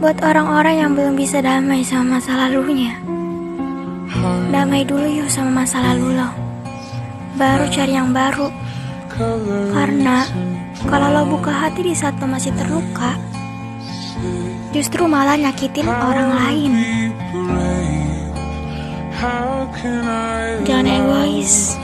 Buat orang-orang yang belum bisa damai sama masa lalunya. Damai dulu yuk sama masa lalu lo. Baru cari yang baru. Karena kalau lo buka hati di saat lo masih terluka Justru malah nyakitin orang lain. Jangan egois.